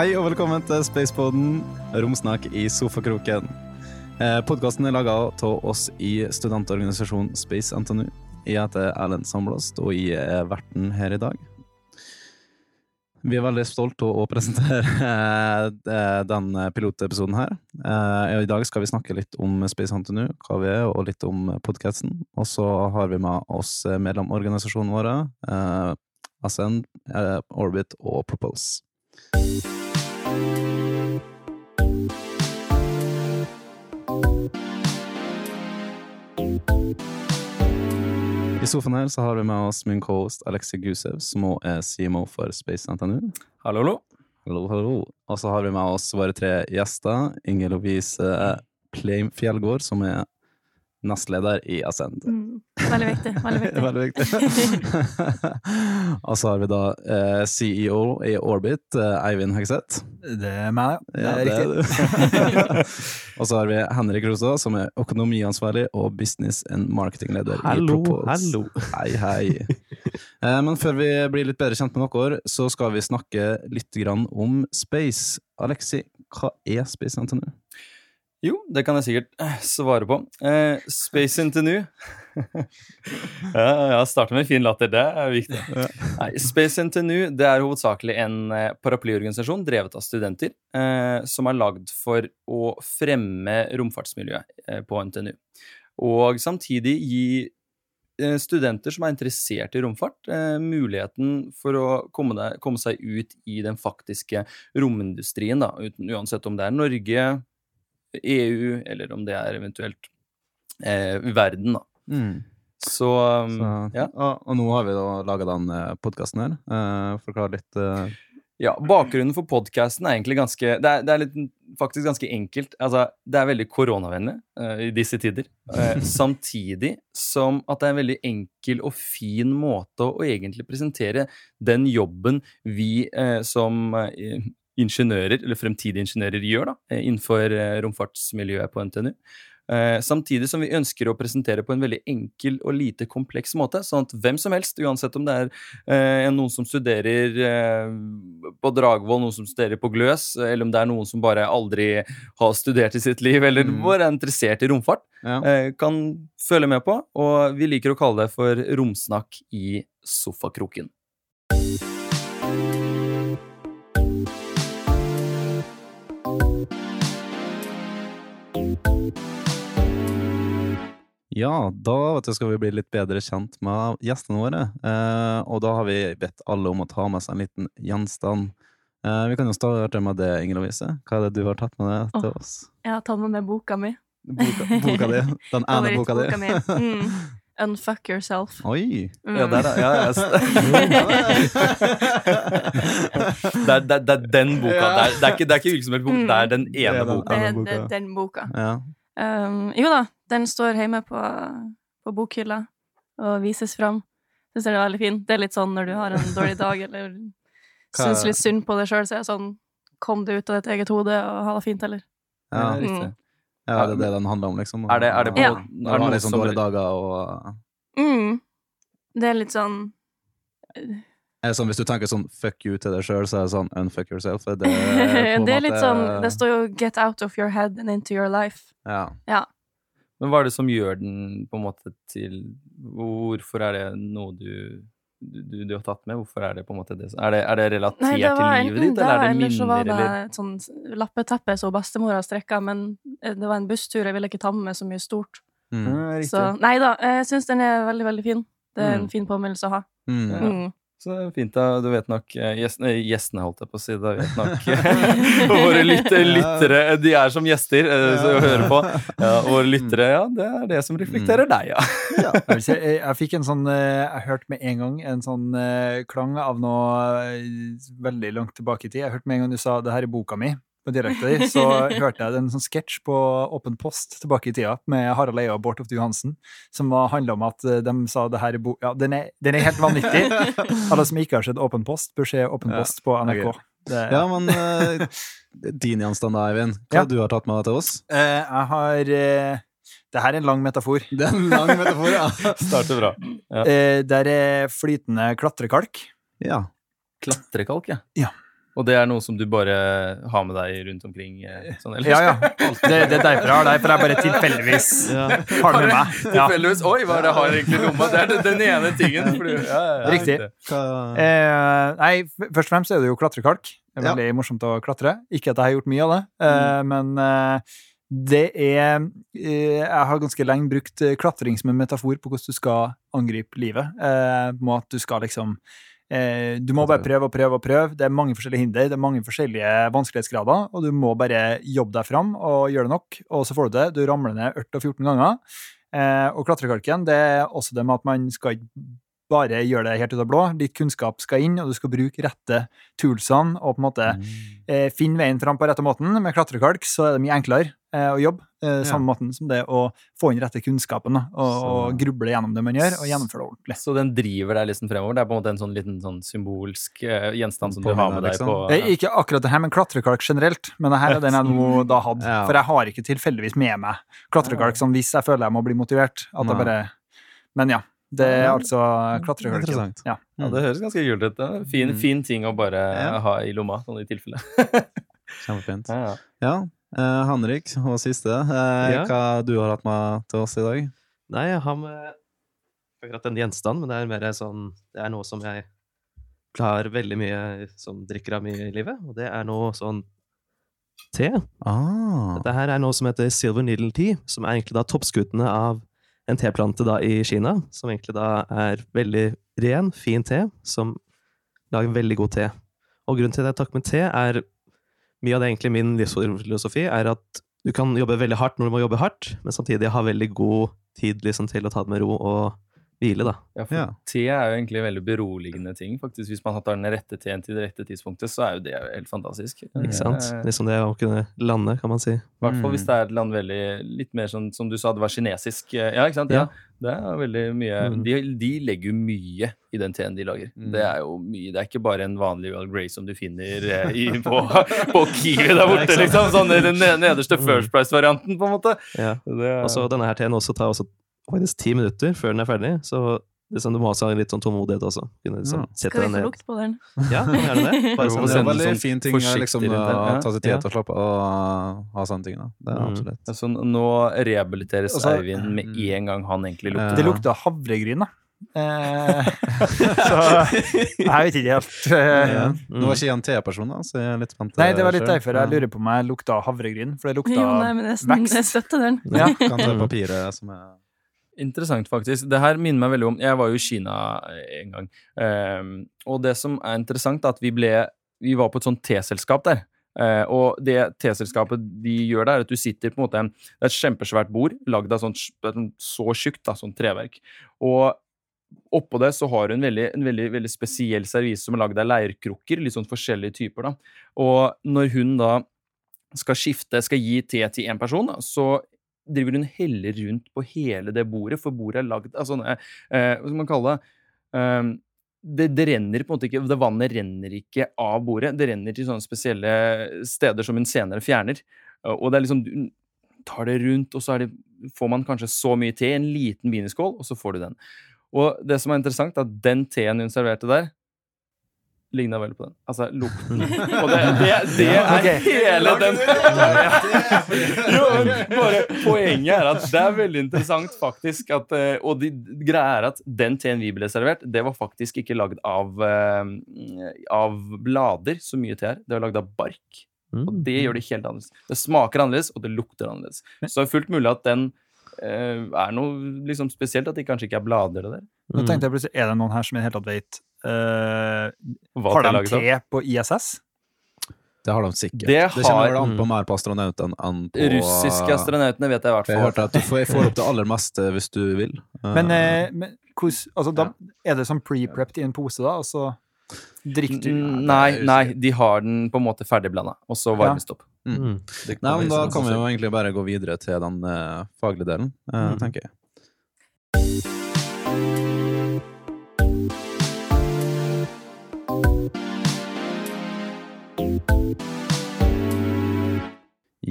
Hei og velkommen til Spacepoden, romsnakk i sofakroken. Eh, Podkasten er laga av oss i studentorganisasjonen Space NTNU. Jeg heter Erlend Sandblåst, og jeg er verten her i dag. Vi er veldig stolte av å presentere eh, den pilotepisoden her. Eh, I dag skal vi snakke litt om Space NTNU, hva vi er, og litt om podkasten. Og så har vi med oss medlemorganisasjonene våre, eh, Orbit og Propulse. I sofaen her så har vi med oss min co-host Alexi Gusev, som også er CMO for Space NTNU. Hallo, hallo. Hallo, hallo. Og så har vi med oss våre tre gjester. Inger Lovise Pleim Fjellgård, som er nestleder i Ascend. Mm, veldig viktig. Veldig viktig. Veldig viktig. og så har vi da eh, CEO i Orbit, eh, Eivind Hegseth. Det er meg, Ja, det er det riktig. er og så har vi Henrik Roså, som er økonomiansvarlig og business and marketingleder Hallo, i Propose. hallo. Hei, hei. Eh, men før vi blir litt bedre kjent med dere, så skal vi snakke litt grann om space. Alexi, hva er Space NTNU? Jo, det kan jeg sikkert eh, svare på. Eh, Space NTNU Ja, ja, starte med fin latter. Det er viktig. Nei, Space NTNU det er hovedsakelig en eh, paraplyorganisasjon drevet av studenter eh, som er lagd for å fremme romfartsmiljøet eh, på NTNU. Og samtidig gi studenter som er interessert i romfart, eh, muligheten for å komme, der, komme seg ut i den faktiske romindustrien, da, uten, uansett om det er Norge, EU, eller om det er eventuelt eh, verden, da. Så, um, Så, ja. og, og nå har vi da laga den podkasten her. Eh, Forklar litt eh, ja. Bakgrunnen for podkasten er egentlig ganske Det er, det er litt, faktisk ganske enkelt. Altså, det er veldig koronavennlig eh, i disse tider. Eh, samtidig som at det er en veldig enkel og fin måte å, å egentlig presentere den jobben vi eh, som eh, ingeniører, eller fremtidige ingeniører, gjør da, eh, innenfor eh, romfartsmiljøet på NTNU. Eh, samtidig som vi ønsker å presentere på en veldig enkel og lite kompleks måte, sånn at hvem som helst, uansett om det er eh, noen som studerer på Dragvoll, noen som studerer på Gløs, eller om det er noen som bare aldri har studert i sitt liv, eller Mm. bare er interessert i romfart, ja. eh, kan følge med på. Og vi liker å kalle det for romsnakk i sofakroken. Ja, da vet du, skal vi bli litt bedre kjent med gjestene våre. Eh, og da har vi bedt alle om å ta med seg en liten gjenstand. Eh, vi kan jo starte med det, Inger Lovise. Hva er det du har tatt med deg til oss? Jeg har tatt med meg boka mi. Boka, boka di. Den ene boka di. Mm. Unfuck yourself. Oi! Mm. Ja, der, ja, ja, det, er, det, er- det er den boka. Det er, det er ikke, det er ikke hvilken som helst bok, det er den er ene boka. Det er den boka. Ja. Um, jo da, den står hjemme på, på bokhylla og vises fram. Syns den det er veldig fin. Det er litt sånn når du har en dårlig dag eller syns litt synd på deg sjøl, så er det sånn Kom deg ut av ditt eget hode og ha det fint, eller? Ja. Ja, riktig. Mm. ja, det er det den handler om, liksom. Er det, er det på Ja. Når du har litt sånn dårlige dager og Mm. Det er litt sånn er det sånn, Hvis du tenker sånn fuck you til deg sjøl, så er det sånn unfuck yourself. Er det, på Det er litt måte- sånn Det står jo 'get out of your head and into your life'. Ja. ja. Men hva er det som gjør den på en måte til Hvorfor er det noe du, du, du har tatt med? Hvorfor er det på en måte det? Er det, er det relatert Nei, det var til livet ditt, eller er det eller så var minner, det eller et sånt lappeteppe som bestemora strekka, men eh, det var en busstur, jeg ville ikke ta med meg så mye stort. Mm. Så nei da, jeg syns den er veldig, veldig fin. Det er en Mm. fin påminnelse å ha. Mm. Ja. Mm. Så det er fint, da. Du vet nok eh, gjestene, gjestene, holdt jeg på å si. Da vet nok eh, våre lyt- lyttere De er som gjester, som hører på. Ja, våre lyttere, ja, det er det som reflekterer deg, ja. Jeg, si, jeg, jeg fikk en sånn eh, Jeg hørte med en gang en sånn eh, klang av noe eh, veldig langt tilbake i tid. Jeg hørte med en gang du sa 'det her er boka mi' på dialekta di, så hørte jeg en sånn sketsj på Åpen post tilbake i tida med Harald Eia og Bård Tofte Johansen, som handla om at eh, de sa 'det her er bo...' Ja, den er, den er helt vanvittig. Alle som ikke har sett Åpen post, bør se Åpen Ja, post på NRK. ok. Det, Ja, men uh, din gjenstand da, Eivind. Hva Ja. du har tatt med deg til oss? Uh, jeg har uh, Det her er en lang metafor. Det er en lang metafor, ja. Starter bra. Ja. der er flytende klatrekalk. ja. Klatrekalk, ja. Ja. Og det er noe som du bare har med deg rundt omkring? eh, Sånn, eller? Ja, ja. Det, det er derfor jeg har det, for jeg bare tilfeldigvis har det med meg. Ja. Tilfeldigvis Oi, hva er det jeg har egentlig i lomma? Det er den- ene tingen. fordi- ja, ja, ja. Riktig. Eh, nei, først og fremst er det jo klatrekalk. Det er Ja. veldig morsomt å klatre. Ikke at jeg har gjort mye av det, eh, men eh, det er eh, Jeg har ganske lenge brukt eh, klatring som en metafor på hvordan du skal angripe livet. Eh, på at du skal liksom eh, Du må bare prøve og prøve og prøve. Det er mange forskjellige hinder, det er mange forskjellige vanskelighetsgrader, og du må bare jobbe deg fram og gjøre det nok, og så får du det. Du ramler ned 18 og 14 ganger. Eh, og klatrekalken, det er også det med at man skal ikke bare gjøre det helt ut av blå. Litt kunnskap skal inn, og du skal bruke rette toolsene og på en måte eh, finne veien fram på rette måten. Med klatrekalk så er det mye enklere eh, å jobbe, eh, samme måten som det å få inn rette kunnskapen og, og gruble gjennom det man gjør, og gjennomføre det ordentlig. Så den driver deg liksom fremover? Det er på en måte en sånn liten sånn symbolsk eh, gjenstand som du har med deg liksom. på ja. er ikke akkurat det her, men klatrekalk generelt. Men det her er den jeg nå da hadde. Ja. For jeg har ikke tilfeldigvis med meg klatrekalk sånn hvis jeg føler jeg må bli motivert. At jeg bare Men ja. Det er altså klatrekalken. Interessant. Ja. Ja, Det høres ganske kult ut. Fin, Mm. fin ting å bare Ja. ha i lomma, sånn i tilfelle. Kjempefint. Ja, ja. Ja, eh, Henrik, og siste. Eh, Ja. Hva du har hatt med til oss i dag? Nei, jeg har med akkurat en gjenstand, men det er mer sånn Det er noe som jeg klarer veldig mye som drikker av mye i livet, og det er noe sånn te. Ah, Dette her er noe som heter Silver Needle Tea, som er egentlig da toppskuddene av en teplante da i Kina, som egentlig da er veldig ren, fin te, som lager veldig god te. Og grunnen til at jeg tar med te, er mye av det egentlig min livsfilosofi, er at du kan jobbe veldig hardt når du må jobbe hardt, men samtidig ha veldig god tid liksom, til å ta det med ro og hvile, da. Ja, for Ja. te er jo egentlig en veldig beroligende ting. faktisk. Hvis man tar den rette teen til det rette tidspunktet, så er jo det helt fantastisk. Ikke sant? Liksom det å kunne lande, kan man si. I hvert fall hvis Mm. det er et land veldig litt mer sånn som du sa, det var kinesisk. eh, Ja, ikke sant? Ja. Ja. Det er veldig mye Mm. de, de legger jo mye i den teen de lager. Mm. Det er jo mye. Det er ikke bare en vanlig well Grey som du finner eh, i, på, på Kiwi der borte, liksom. Sånn den nederste Mm. First Price-varianten, på en måte. Ja. Er- Og så denne her teen også tar også faktisk ti minutter før den er ferdig, så liksom, du må ha litt sånn tålmodighet også. Kunne liksom sette Skal vi den få lukt på den? Ja, gjerne det. Bare Jo, sånn, det er en veldig sånn fin ting liksom, å ta seg tid til å slappe av og ha sånne ting. Da. Det er Mm. absolutt. Altså, nå rehabiliteres Altså, Eivind med mm. en gang han egentlig lukter. Det lukta havregryn, da. Eh, så jeg vet ikke helt. eh, Ja. Mm. Nå var ikke jeg en teperson, da, så jeg er litt spent. Nei, det var litt selv. derfor jeg lurer på om jeg lukta havregryn. For det lukta Jo, nei, men jeg, vekst. jeg støtter den. Ja. Kan ta Mm. papiret som er Interessant, faktisk. Det her minner meg veldig om Jeg var jo i Kina eh, en gang. Ehm, og det som er interessant, er at vi ble Vi var på et sånt teselskap der. Uh, og det teselskapet de gjør der, er at du sitter på en måte Det er et kjempesvært bord lagd av sånt, så tjukt, da, sånn treverk. Og oppå det så har du en veldig, en veldig, veldig spesiell servise som er lagd av leirkrukker. Litt sånn forskjellige typer, da. Og når hun da skal skifte, skal gi te til én person, da, så driver hun heller rundt på hele det bordet, for bordet er lagd av sånne eh, Hva skal man kalle det? Eh, det, det renner på en måte ikke Det vannet renner ikke av bordet. Det renner til sånne spesielle steder som hun senere fjerner. Eh, Og det er liksom Du tar det rundt, og så det, får man kanskje så mye te i en liten wienerskål, og så får du den. Og det som er interessant, er at den teen hun serverte der, ligna veldig på den. Altså lukten. Og det, det, det er Ok. hele den jo, bare Poenget er at det er veldig interessant faktisk at eh, Og de, greia er at den teen vi ble servert, det var faktisk ikke lagd av, eh, av blader, så mye te er. Det var lagd av bark. Og Mm. det gjør det helt annerledes. Det smaker annerledes, og det lukter annerledes. Så det er fullt mulig at den eh, er noe liksom spesielt, at det kanskje ikke er blader det der. Nå tenkte jeg plutselig, Er det noen her som i det hele tatt vet Har er de te på ISS? Det har de sikkert. Det kjenner har- vel an på Mm. mer på astronautene enn på Russiske astronautene vet jeg i hvert fall. Jeg hørte at du får, jeg får opp det aller meste hvis du vil. Men, Eh, eh, men hos, altså, da, er det sånn pre-prepped i en pose, da? Og så drikker du Mm, Nei, nei, de har den på en måte ferdigblanda, og så varmes det opp. Mm. Det Nei, men Da kan vi jo egentlig bare gå videre til den uh, faglige delen, uh, Mm. tenker jeg.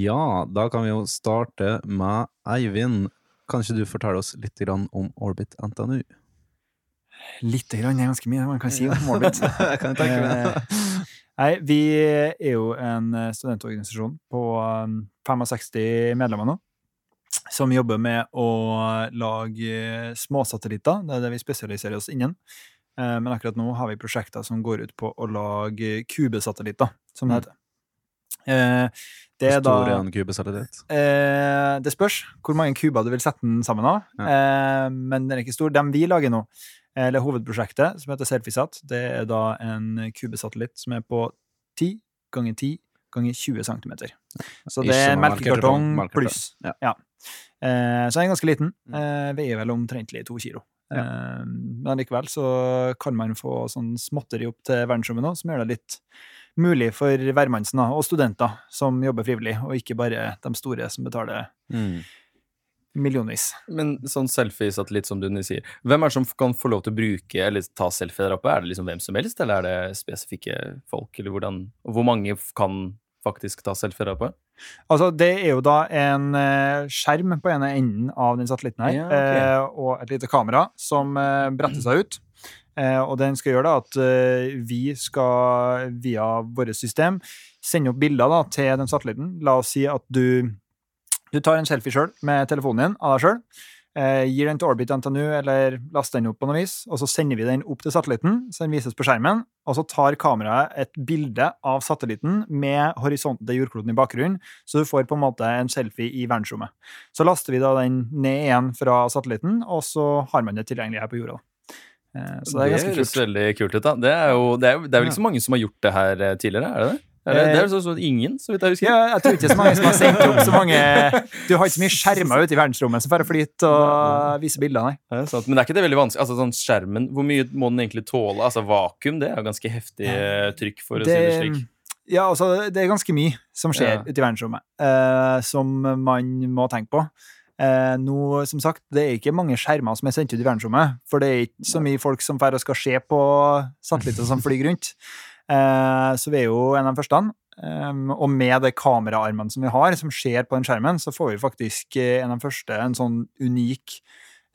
Ja, da kan vi jo starte med Eivind. Kan ikke du fortelle oss litt om Orbit NTNU? Litt grann er ganske mye man kan si om Orbit. Jeg kan tenke meg det. Eh, Nei, vi er jo en eh, studentorganisasjon på um, 65 medlemmer nå. Som jobber med å lage småsatellitter. Det er det vi spesialiserer oss innen. Eh, Men akkurat nå har vi prosjekter som går ut på å lage kubesatellitter, som det Mm. heter. Eh, Det er Stor er en kubesatellitt. Eh, det spørs hvor mange kuber du vil sette den sammen av. Eh, men den er ikke stor. Den vi lager nå, eller hovedprosjektet, som heter Selfiesat, det er da en kubesatellitt som er på 10 ganger 10 ganger 20 cm. Så det er melkekartong, pluss. Ja. Ja. Eh, så den er ganske liten. Mm. Eh, veier vel omtrentlig to kilo. Eh, men likevel så kan man få sånn småtteri opp til verdensrommet nå, som gjør det litt mulig for hvermannsen og studenter som jobber frivillig, og ikke bare de store som betaler Mm. millionvis. Men sånn selfie-satellitt som du sier, hvem er det som kan få lov til å bruke eller ta selfie der oppe? Er det liksom hvem som helst, eller er det spesifikke folk, eller hvordan Hvor mange kan faktisk ta selfie der oppe? Altså, det er jo da en eh, skjerm på ene enden av den satellitten her, Ja, ok. eh, og et lite kamera som eh, bretter seg ut. Eh, og den skal gjøre da at eh, vi skal via vårt system sende opp bilder da, til den satellitten. La oss si at du, du tar en selfie sjøl med telefonen din av deg sjøl. Eh, gir den til Orbit NTNU eller laster den opp på noe vis, og så sender vi den opp til satellitten, så den vises på skjermen, og så tar kameraet et bilde av satellitten med horisonten til jordkloden i bakgrunnen, så du får på en måte en selfie i verdensrommet. Så laster vi da den ned igjen fra satellitten, og så har man det tilgjengelig her på jorda. Eh, Så det er ganske kult. veldig kult ut, da. Det er jo det er, det er vel ikke så mange som har gjort det her eh, tidligere, er det det? Eller, det er jo sånn ingen, så vidt jeg husker. Ja, jeg tror ikke det så mange som har sendt opp så mange Du har ikke så mye skjermer ute i verdensrommet som bare flyter og viser bilder, nei. Ja, sant. Men det er ikke det veldig vanskelig? Altså sånn skjermen, Hvor mye må den egentlig tåle? Altså Vakuum, det er jo ganske heftig trykk, for å si det slik. Ja, altså, det er ganske mye som skjer Ja. ute i verdensrommet, uh, som man må tenke på. Eh, nå, som sagt, det er ikke mange skjermer som er sendt ut i verdensrommet, for det er ikke så mye folk som drar og skal se på satellitter som flyr rundt. Eh, så vi er jo en av de første. Um, og med de kameraarmene som vi har, som ser på den skjermen, så får vi faktisk eh, en av de første en sånn unik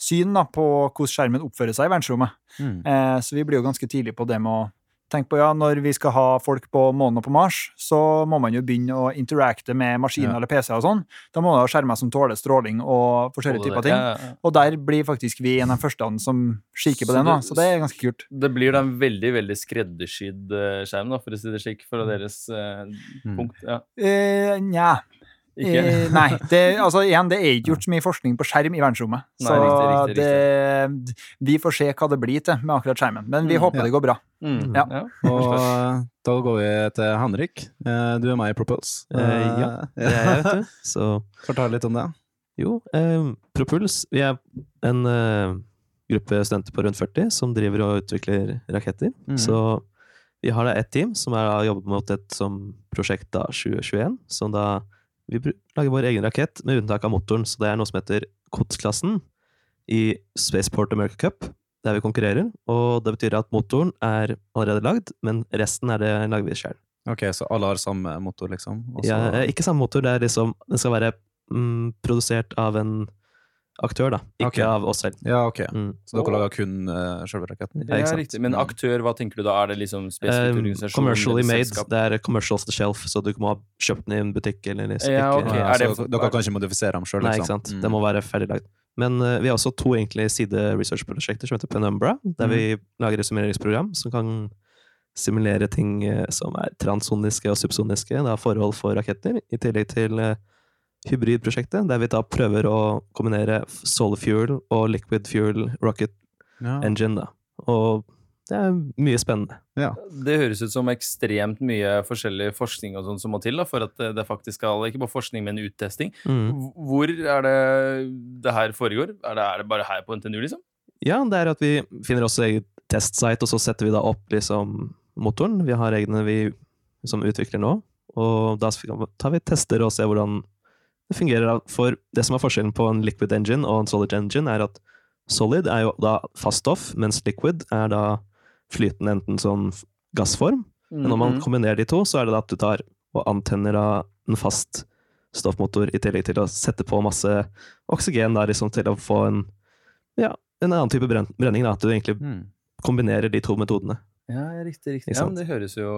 syn da, på hvordan skjermen oppfører seg i verdensrommet. Mm. Eh, så vi blir jo ganske tidlig på det med å tenke på ja, når vi skal ha folk på månen og på Mars, så må man jo begynne å interacte med maskiner Ja. eller PC og sånn. Da må man ha skjermer som tåler stråling og forskjellige typer ting. Ja, ja. Og der blir faktisk vi en av de første som kikker på Så det nå, så det er ganske kult. Det blir da en veldig veldig skreddersydd eh, skjerm, da, for å si det slik, fra deres eh, Mm. punkt. Ja, Eh, Nja. Ikke? Eh, nei. Det, altså, igjen, det er ikke gjort så mye forskning på skjerm i verdensrommet. Nei, Så riktig, riktig, det, vi får se hva det blir til med akkurat skjermen. Men vi Mm, håper ja. det går bra. Mm, Ja. Og eh, da går vi til Henrik. Eh, Du er meg i Propulse. Eh, ja. Det er jeg, vet du. Så Fortell litt om det. jo, eh, Propuls Vi er en eh, gruppe studenter på rundt 40 som driver og utvikler raketter. Mm. Så vi har da ett team som er jobbet jobber mot et som prosjekt da 2021, som da vi lager vår egen rakett med unntak av motoren. Så det er noe som heter Kotsklassen i Spaceport America Cup, der vi konkurrerer. Og det betyr at motoren er allerede lagd, men resten er det lager vi sjøl. Ok, så alle har samme motor, liksom? Også... Ja, eh, ikke samme motor, det er liksom Den skal være mm, produsert av en aktør, da. Ikke okay. av oss selv. Ja, ok. Mm. Så dere lager kun uh, selve raketten? Ikke sant. riktig. Men aktør, hva tenker du da? Er det liksom spesifikt Um, organisasjon? commercially made. selskap? Det er commercial off the shelf, så du må ha kjøpt den i en butikk eller i Ja, ok. Ja, Er det- så dere kan ikke modifisere dem sjøl, liksom? Nei, ikke sant. Det må være ferdiglagd. Men uh, vi har også to egentlig side-research-prosjekter som heter Penumbra, der vi lager et simuleringsprogram som kan simulere ting eh, som er transsoniske og subsoniske, er forhold for raketter, i tillegg til eh, hybridprosjektet, der vi da prøver å kombinere solar fuel og liquid fuel rocket Ja. engine, da. Og det er mye spennende. Det høres ut som ekstremt mye forskjellig forskning og sånn som må til da, for at det, det faktisk skal Ikke bare forskning, men uttesting. Mm. Hvor er det det her foregår? Er det, er det bare her på NTNU, liksom? Ja, det er at vi finner også eget testsite, og så setter vi da opp liksom motoren. Vi har egne vi som utvikler nå, og da tar vi tester og ser hvordan det fungerer. For det som er forskjellen på en liquid engine og en solid engine, er at solid er jo da fast stoff, mens liquid er da flytende enten sånn gassform. Men når man Mhm. kombinerer de to, så er det da at du tar og antenner av en fast stoffmotor, i tillegg til å sette på masse oksygen da, liksom, til å få en, ja, en annen type brenning. Da, at du egentlig Mm. kombinerer de to metodene. Ja, riktig. riktig. Ja, men? Det høres jo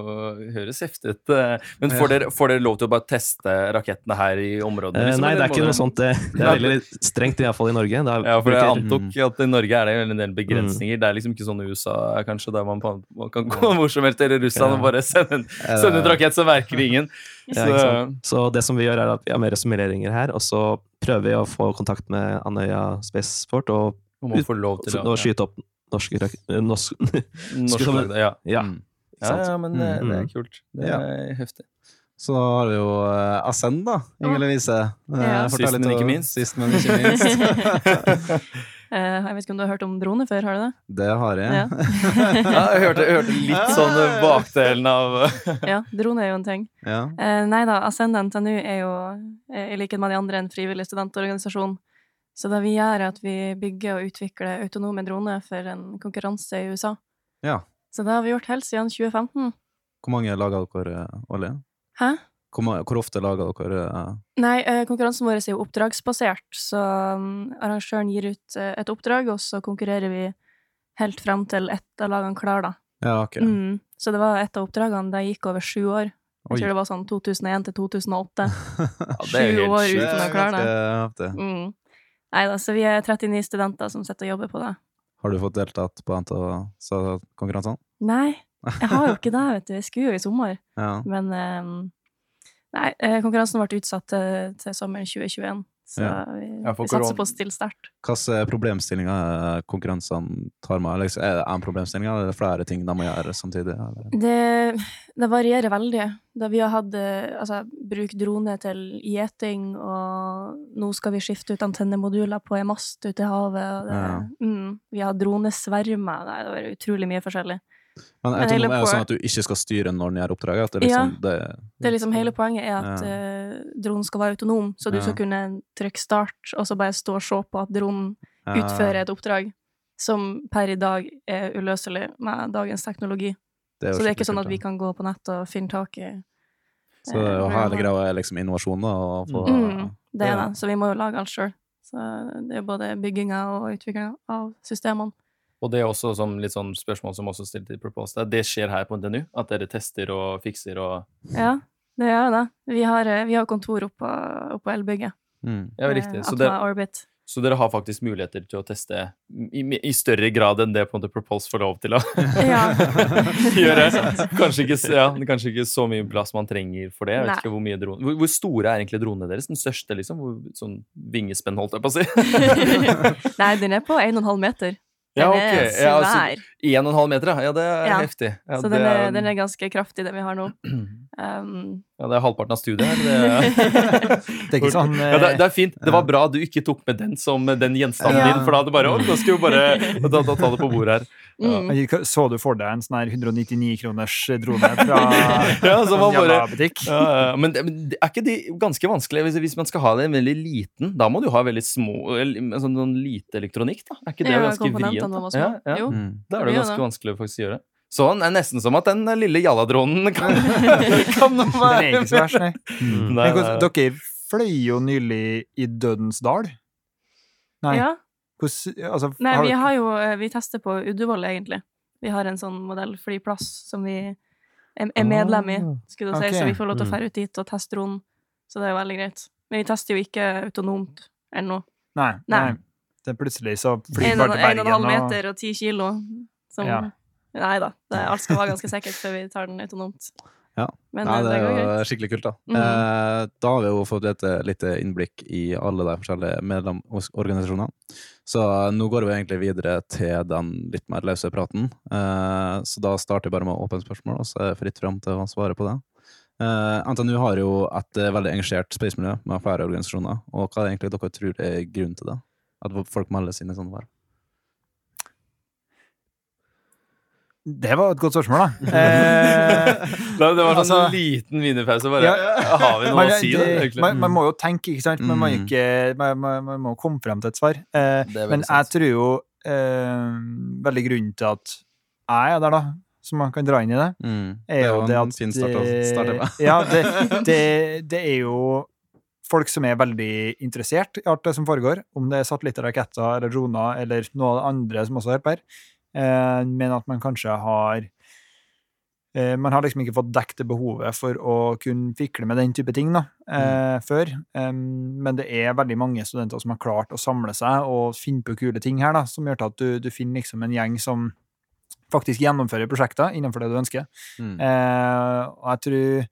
høres heftig ut. eh. Men får, dere, får dere lov til å bare teste rakettene her i områdene? Eh, liksom, nei, det er ikke noe sånt. Det, det er veldig strengt, iallfall i Norge. Er, Ja, for jeg antok at i Norge er det en del begrensninger. Det er liksom ikke sånn i USA, kanskje, der man, kan gå hvor som helst til Russland og bare sende en, sende en rakett, så merker ingen. Så, Ja. Så det som vi gjør, er at vi har mer simuleringer her, og så prøver vi å få kontakt med Andøya Spaceport og, og lov til og skyte opp norske rak- eh, norsk, Norsk flagg, ja. Ja, Mm. Ja, ja, men det, det er Mm. kult. Det Ja. er heftig. Så da har vi jo eh, Ascend, da. Inger Lovise. Eh, Ja. fortell Sist, men ikke minst. Sist, men ikke minst. Jeg vet ikke om du har hørt om drone før, har du det? Det har jeg. Ja. Jeg hørte, jeg hørte litt sånn bakdelen av ja, drone er jo en ting. Ja. Eh, nei da, Ascend NTNU er jo, i likhet med de andre, en frivillig studentorganisasjon. Så det vi gjør, er at vi bygger og utvikler autonome droner for en konkurranse i USA. ja. Så det har vi gjort helt siden 2015. Hvor mange lager dere eh, årlig? Hæ? Hvor, hvor ofte lager dere eh, Nei, eh, konkurransen vår er jo oppdragsbasert, så um, arrangøren gir ut eh, et oppdrag, og så konkurrerer vi helt frem til ett av lagene klar, da. Ja, ok. Mm. Så det var et av oppdragene, det gikk over sju år. Jeg Oi. tror det var sånn 2001 til 2008. Ja, Sju år uten å klare det. heftig. Mm. Nei da, så vi er 39 studenter som sitter og jobber på det. Har du fått deltatt på NTH-konkurransene? Nei, jeg har jo ikke det, vet du. Jeg skulle jo i sommer. Ja. Men um, Nei, eh, konkurransen ble utsatt til, til sommeren 2021. Så Ja. vi, Ja, vi satser på å stille sterkt. Hvilke problemstillinger er konkurransene tar med? Liksom, Er det én problemstilling, eller er det flere ting de må gjøre samtidig? Det, det varierer veldig. Da vi har hatt eh, altså, bruk drone til gjeting, og nå skal vi skifte ut antennemoduler på en mast ute i havet. Og det, Ja. mm, vi har dronesvermer. Det er utrolig mye forskjellig. Men Men tror hele er jo sånn at du ikke skal styre når den gjør oppdraget? Det liksom, det, Det er liksom Hele poenget er at Ja. Eh, dronen skal være autonom, så du Ja. skal kunne trykke start, og så bare stå og se på at dronen ja, utfører et oppdrag som per i dag er uløselig med dagens teknologi. Det Så det er ikke sånn at vi kan gå på nett og finne tak i Så det er jo eh, hele greia er liksom innovasjon, da. Og få, Mm, det er det, så vi må jo lage alt sjøl. Så det er både bygginga og utviklinga av systemene. Og det er også som litt sånn spørsmål som også stilt i Propose. Det, det skjer her på NTNU? At dere tester og fikser og Ja, det gjør det. Vi har, eh, vi har kontor oppå, oppå elbygget. Mm. Ja, eh, riktig. Så, det, Orbit. så dere har faktisk muligheter til å teste i, i større grad enn det på en måte Propulse får lov til å Ja. gjøre. Kanskje ikke, ja, kanskje ikke så mye plass man trenger for det. Jeg vet Nei. ikke Hvor mye drone hvor, hvor store er egentlig dronene deres? Den største, liksom? Hvor, sånn vingespenn, holdt jeg på å si. Nei, den er på 1,5 meter. Den Ja, ok. er Ja, altså, svær. En og en halv meter, ja. ja det er Ja. heftig. Ja, så det den er, den er ganske kraftig, den vi har nå. Um, ja, det er halvparten av studiet her. Det, Det er sånn ja, det, eh, det er fint. Det var bra du ikke tok med den som den gjenstanden Ja. din, for da hadde bare da skal vi bare da, da, ta det på bordet her. mm. Så du for deg en sånn her 199 kroners drone fra Ja, så man en bare jævla butikk? ja, ja, men, men er ikke de ganske vanskelig hvis, hvis man skal ha det veldig liten? Da må du ha veldig små sånn, sånn lite elektronikk, da. Er ikke det Ja, ganske vrient? Ja, ja. Jo. Mm. Da er det ganske vanskelig å faktisk gjøre. Så det er nesten som at den lille jalladronen kan, kan Den er ikke så verst, nei. Mm. Nei, nei, nei. Dere fløy jo nylig i Dødens dal. Nei, Ja. Hors, altså, Nei, har vi har jo eh, Vi tester på Uddevål, egentlig. Vi har en sånn modellflyplass som vi er, medlem i, Ah, skulle du si, si, så vi får lov til å dra fære ut dit og teste dronen. Så det er jo veldig greit. Men vi tester jo ikke autonomt ennå. Nei, Nei. nei. Det er plutselig så flyr En bare og til en og en halv Bergen og meter og ti kilo. Som, Ja. Nei da. Alt skal være ganske sikkert før vi tar den autonomt. Ja. Men Nei, eh, det det er jo skikkelig kult, da. Mm. Eh, da har vi jo fått et lite innblikk i alle de forskjellige medlemsorganisasjonene. Så eh, nå går vi egentlig videre til den litt mer løse praten. Eh, så da starter vi bare med åpne spørsmål, og så er det fritt fram til å svare på det. Eh, NTNU har jo et eh, veldig engasjert spacemiljø med flere organisasjoner. Og hva er egentlig dere tror er grunnen til det? At folk melder sine sånne verv? Det var et godt spørsmål, da. Eh, Det var sånn Altså- liten wienerpause. Bare, Ja. Har vi noe man, å si, da? det, egentlig? man, man må jo tenke, ikke sant? Man, må, ikke, man, man, man må komme frem til et svar. Eh, men sant. jeg tror jo eh, veldig grunnen til at jeg er der, da, som man kan dra inn i det, Mm. er jo det at fin start å starte med. Ja, det, det, det er jo folk som er veldig interessert i alt det som foregår, om det er satellitter, raketter eller droner eller noe av det andre som også er her. Eh, men at man kanskje har eh, Man har liksom ikke fått dekket behovet for å kunne fikle med den type ting da, eh, før. Men det er veldig mange studenter som har klart å samle seg og finne på kule ting her, da, som gjør til at du, du finner liksom en gjeng som faktisk gjennomfører prosjekter innenfor det du ønsker. Mm. Eh, og jeg tror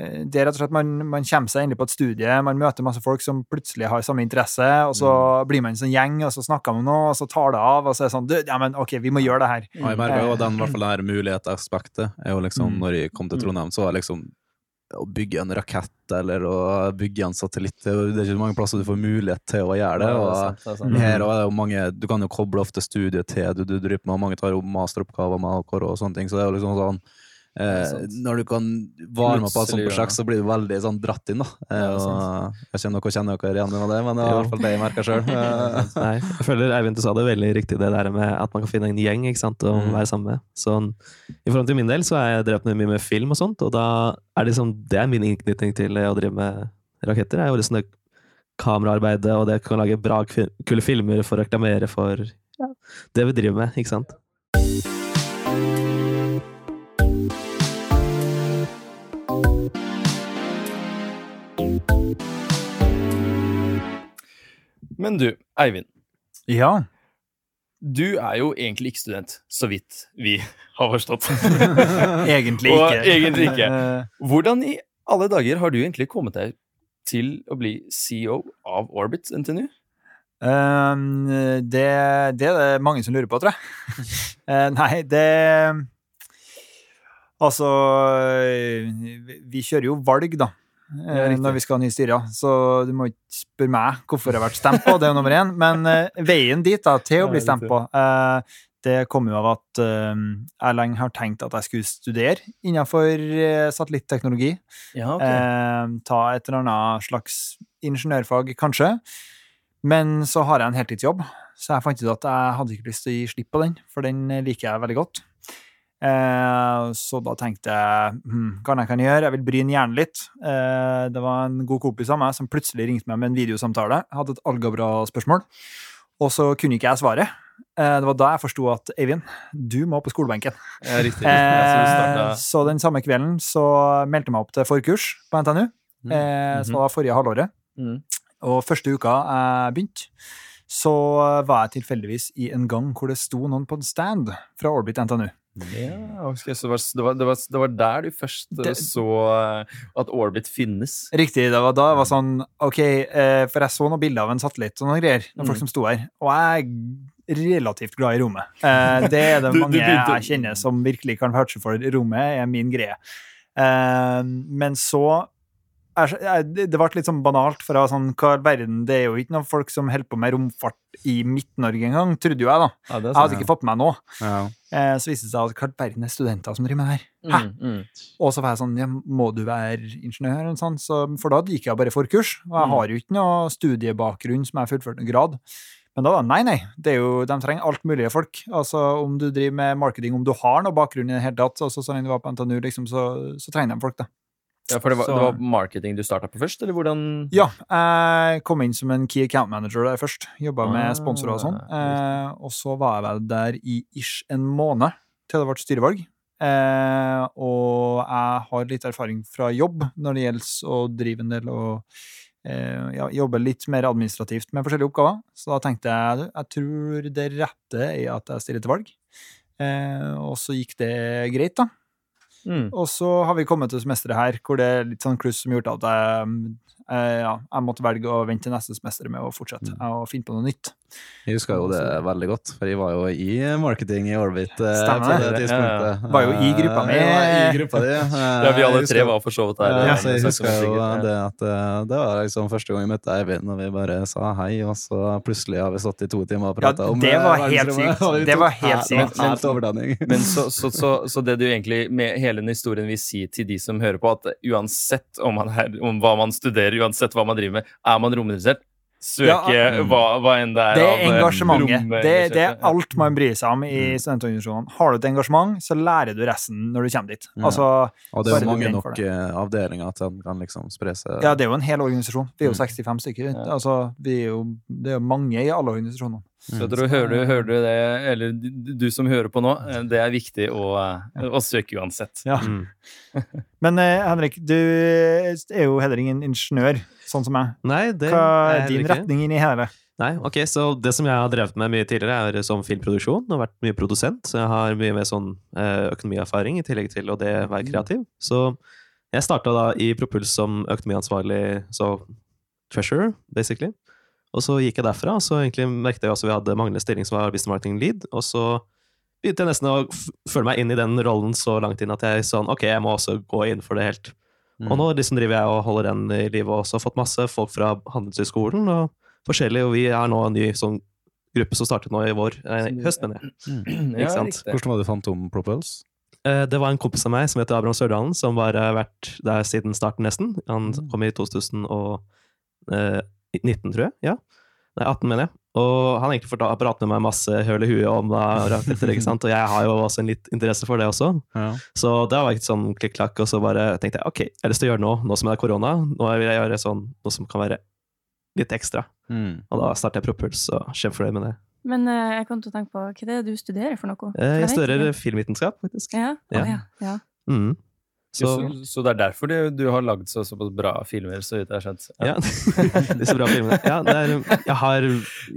det er rett og slett man, man kommer seg endelig på et studie, man møter masse folk som plutselig har samme interesse, og så blir man en sånn gjeng, og så snakker man om noe, og så tar det av, og så er det sånn Ja, men OK, vi må gjøre det her. Og jeg merker jo den, i hvert fall det her mulighetsaspektet. er jo liksom, Mm. Når jeg kom til Trondheim, så var det liksom å bygge en rakett eller å bygge en satellitt Det er er ikke så mange plasser du får mulighet til å gjøre det. Ja, det er og sant, det er her er det jo mange, Du kan jo koble ofte studiet til du, du driver med, og mange tar jo masteroppgaver med alkor og sånne ting. så det er jo liksom sånn Eh, når du kan varme opp på et sånt prosjekt, så blir du veldig sånn dratt inn. da. Eh, er jeg kjenner dere kjenner dere igjen med det, men det var i hvert fall det jeg merka sjøl. Jeg føler Eivind du sa det veldig riktig, det der med at man kan finne en gjeng ikke sant, og Mm. være sammen med. Sånn, I forhold til min del så er jeg drevet mye med film og sånt, og da er det liksom, det er min innknytning til å drive med raketter. er jo sånn det kameraarbeidet, og det å lage bra, kule filmer for å reklamere for ja, det vi driver med, ikke sant. Men du, Eivind. Ja. Du er jo egentlig ikke student, så vidt vi har forstått. Egentlig ikke. Og egentlig ikke. Hvordan i alle dager har du egentlig kommet deg til å bli CEO av Orbit NTNU? Um, det, det er det mange som lurer på, tror jeg. Eh, nei, det Altså vi- kjører jo valg, da. eh, Ja, når vi skal ha nye styrer. Så du må ikke spørre meg hvorfor jeg har vært stemt på, det er jo nummer én. Men eh, veien dit da, til å bli stemt på, eh, det kom jo av at jeg lenge har tenkt at jeg skulle studere innenfor satellitteknologi. Ja, okay. ta et eller annet slags ingeniørfag, kanskje. Men så har jeg en heltidsjobb, så jeg fant ut at jeg hadde ikke lyst til å gi slipp på den, for den liker jeg veldig godt. Eh, så da tenkte jeg hm, hva jeg kan gjøre? Jeg vil bryne hjernen litt. Eh, det var en god kompis av meg som plutselig ringte meg med en videosamtale. Jeg hadde et algebra-spørsmål, og så kunne ikke jeg svare. Eh, det var da jeg forsto at Eivind, du må på skolebenken. ja riktig. Ja, så så den samme kvelden så meldte jeg meg opp til forkurs på NTNU. Eh, så det var forrige halvåret. Mm. Og første uka jeg begynte, så var jeg tilfeldigvis i en gang hvor det sto noen på en stand fra Orbit NTNU. Ja, okay, så det var, det, var, det, var, det var der du først Det- så eh, at Orbit finnes? Riktig. Det var da jeg var sånn OK, eh, for jeg så noen bilder av en satellitt og noen greier. Noen Mm. folk som sto her. Og jeg er relativt glad i rommet. Eh, det er det Du- du mange begynte- jeg kjenner som virkelig kan vouche for. Rommet er min greie. Men så det det ble litt sånn banalt, fra sånn, hva i verden, det er jo ikke noen folk som holder på med romfart i Midt-Norge engang, trodde jo jeg, da. Ja, sånn, Jeg hadde ikke fått med meg noe. Ja. Eh, så viste det seg at hva i verden er studenter som driver med det her. Mm, mm. Og så var jeg sånn, ja, må du være ingeniør? Og sånn, så, for da gikk jeg bare forkurs, og jeg Mm. har jo ikke noe studiebakgrunn som jeg har fullført noen grad. Men da var nei, nei, det er jo, de trenger alt mulige folk. Altså Om du driver med marketing, om du har noe bakgrunn i det hele tatt, altså sånn du var på NTNU, liksom, så, så trenger de folk, da. Ja, for det var, Så- det var marketing du starta på først, eller hvordan Ja, jeg kom inn som en key account manager der først. Jobba Ah, med sponsorer og sånn. Eh, og så var jeg vel der i ish en måned til det ble styrevalg. Eh, og jeg har litt erfaring fra jobb når det gjelder å drive en del og eh, ja, jobbe litt mer administrativt med forskjellige oppgaver. Så da tenkte jeg jeg tror det rette er at jeg stiller til valg. Eh, og så gikk det greit, da. Mm. Og så har vi kommet til semesteret her, hvor det er litt sånn kluss som gjorde at jeg, eh, ja, jeg måtte velge å vente til neste semester med å fortsette Mm. og finne på noe nytt. Jeg husker jo det veldig godt, for jeg var jo i marketing i Orbit. eh, Stemmer på det. tidspunktet. Ja, Var jo i gruppa mi. Ja, i gruppa di. eh, Ja, vi alle tre var for så vidt der. Ja, eh, så jeg husker jo det at det var liksom første gang vi møtte Eivind, og vi bare sa hei, og så plutselig har vi stått i to timer og Ja, prata om det var helt sykt. Det var helt sykt. Helt overdanning. Men så, så, så, så det du egentlig med hele den historien vil si til de som hører på, at uansett om, man er, om hva man studerer, uansett hva man driver med, er man rominteressert, søke Ja, hva, hva enn det er Det er av, eh, engasjementet. Det, det er alt man bryr seg om i Mm. studentorganisasjonene. Har du et engasjement, så lærer du resten når du kommer dit. Ja. Altså, Og det er jo mange nok det. avdelinger til at den kan liksom spre seg. ja, det er jo en hel organisasjon. Vi er jo Mm. 65 stykker. Ja. Altså, vi er jo, det er jo mange i alle organisasjonene. Så dere hører, du- hører du det, eller du som hører på nå, eh, det er viktig å, eh, å søke uansett. Ja. Mm. Men eh, Henrik, du er jo heller ingen ingeniør, sånn som meg. Nei, det Hva er din ikke. retning inn i hele? Nei, ok, så det som jeg har drevet med mye tidligere, er som filmproduksjon og vært mye produsent. Så jeg har mye mer sånn eh, økonomierfaring i tillegg til å det være kreativ. Så jeg starta da i Propuls som økonomiansvarlig, så treasurer, basically. Og så gikk jeg derfra, og så egentlig merket jeg også vi hadde manglende stilling som var business marketing lead, og så begynte jeg nesten å føle meg inn i den rollen så langt inn at jeg sånn, ok, jeg må også gå inn for det helt. Mm. Og nå liksom driver jeg og holder den i live, og også har fått masse folk fra Handelshøyskolen og forskjellig, og vi er nå en ny sånn gruppe som startet nå i vår, eh, høst, mener jeg. Ja, sant? riktig. Hvordan var det du fant om Propulse? Eh, Det var en kompis av meg som heter Abraham Sørdalen, som har eh, vært der siden starten nesten. Han Mm. kom i 2019, tror jeg. Ja. Nei, 18, mener jeg. Og han egentlig pratet med meg masse høl i huet om det, raketter, ikke sant? og jeg har jo også en litt interesse for det også. Ja. Så det var ikke sånn klikk-klakk, og så bare tenkte jeg ok, jeg har lyst til å gjøre noe nå som det er korona. Nå vil jeg gjøre sånn, noe som kan være litt ekstra. Mm. Og da starter jeg Propuls, og kjempefornøyd med det. Men uh, jeg kom til å tenke på, hva er det du studerer for noe? For Eh, Jeg studerer filmvitenskap, faktisk. Ja? Ja. Ja. ja. Mm. Så, Så, så, det er derfor du, du har lagd så, så bra filmer, så vidt jeg har skjønt. ja. Disse bra filmene. Ja, det er, jeg har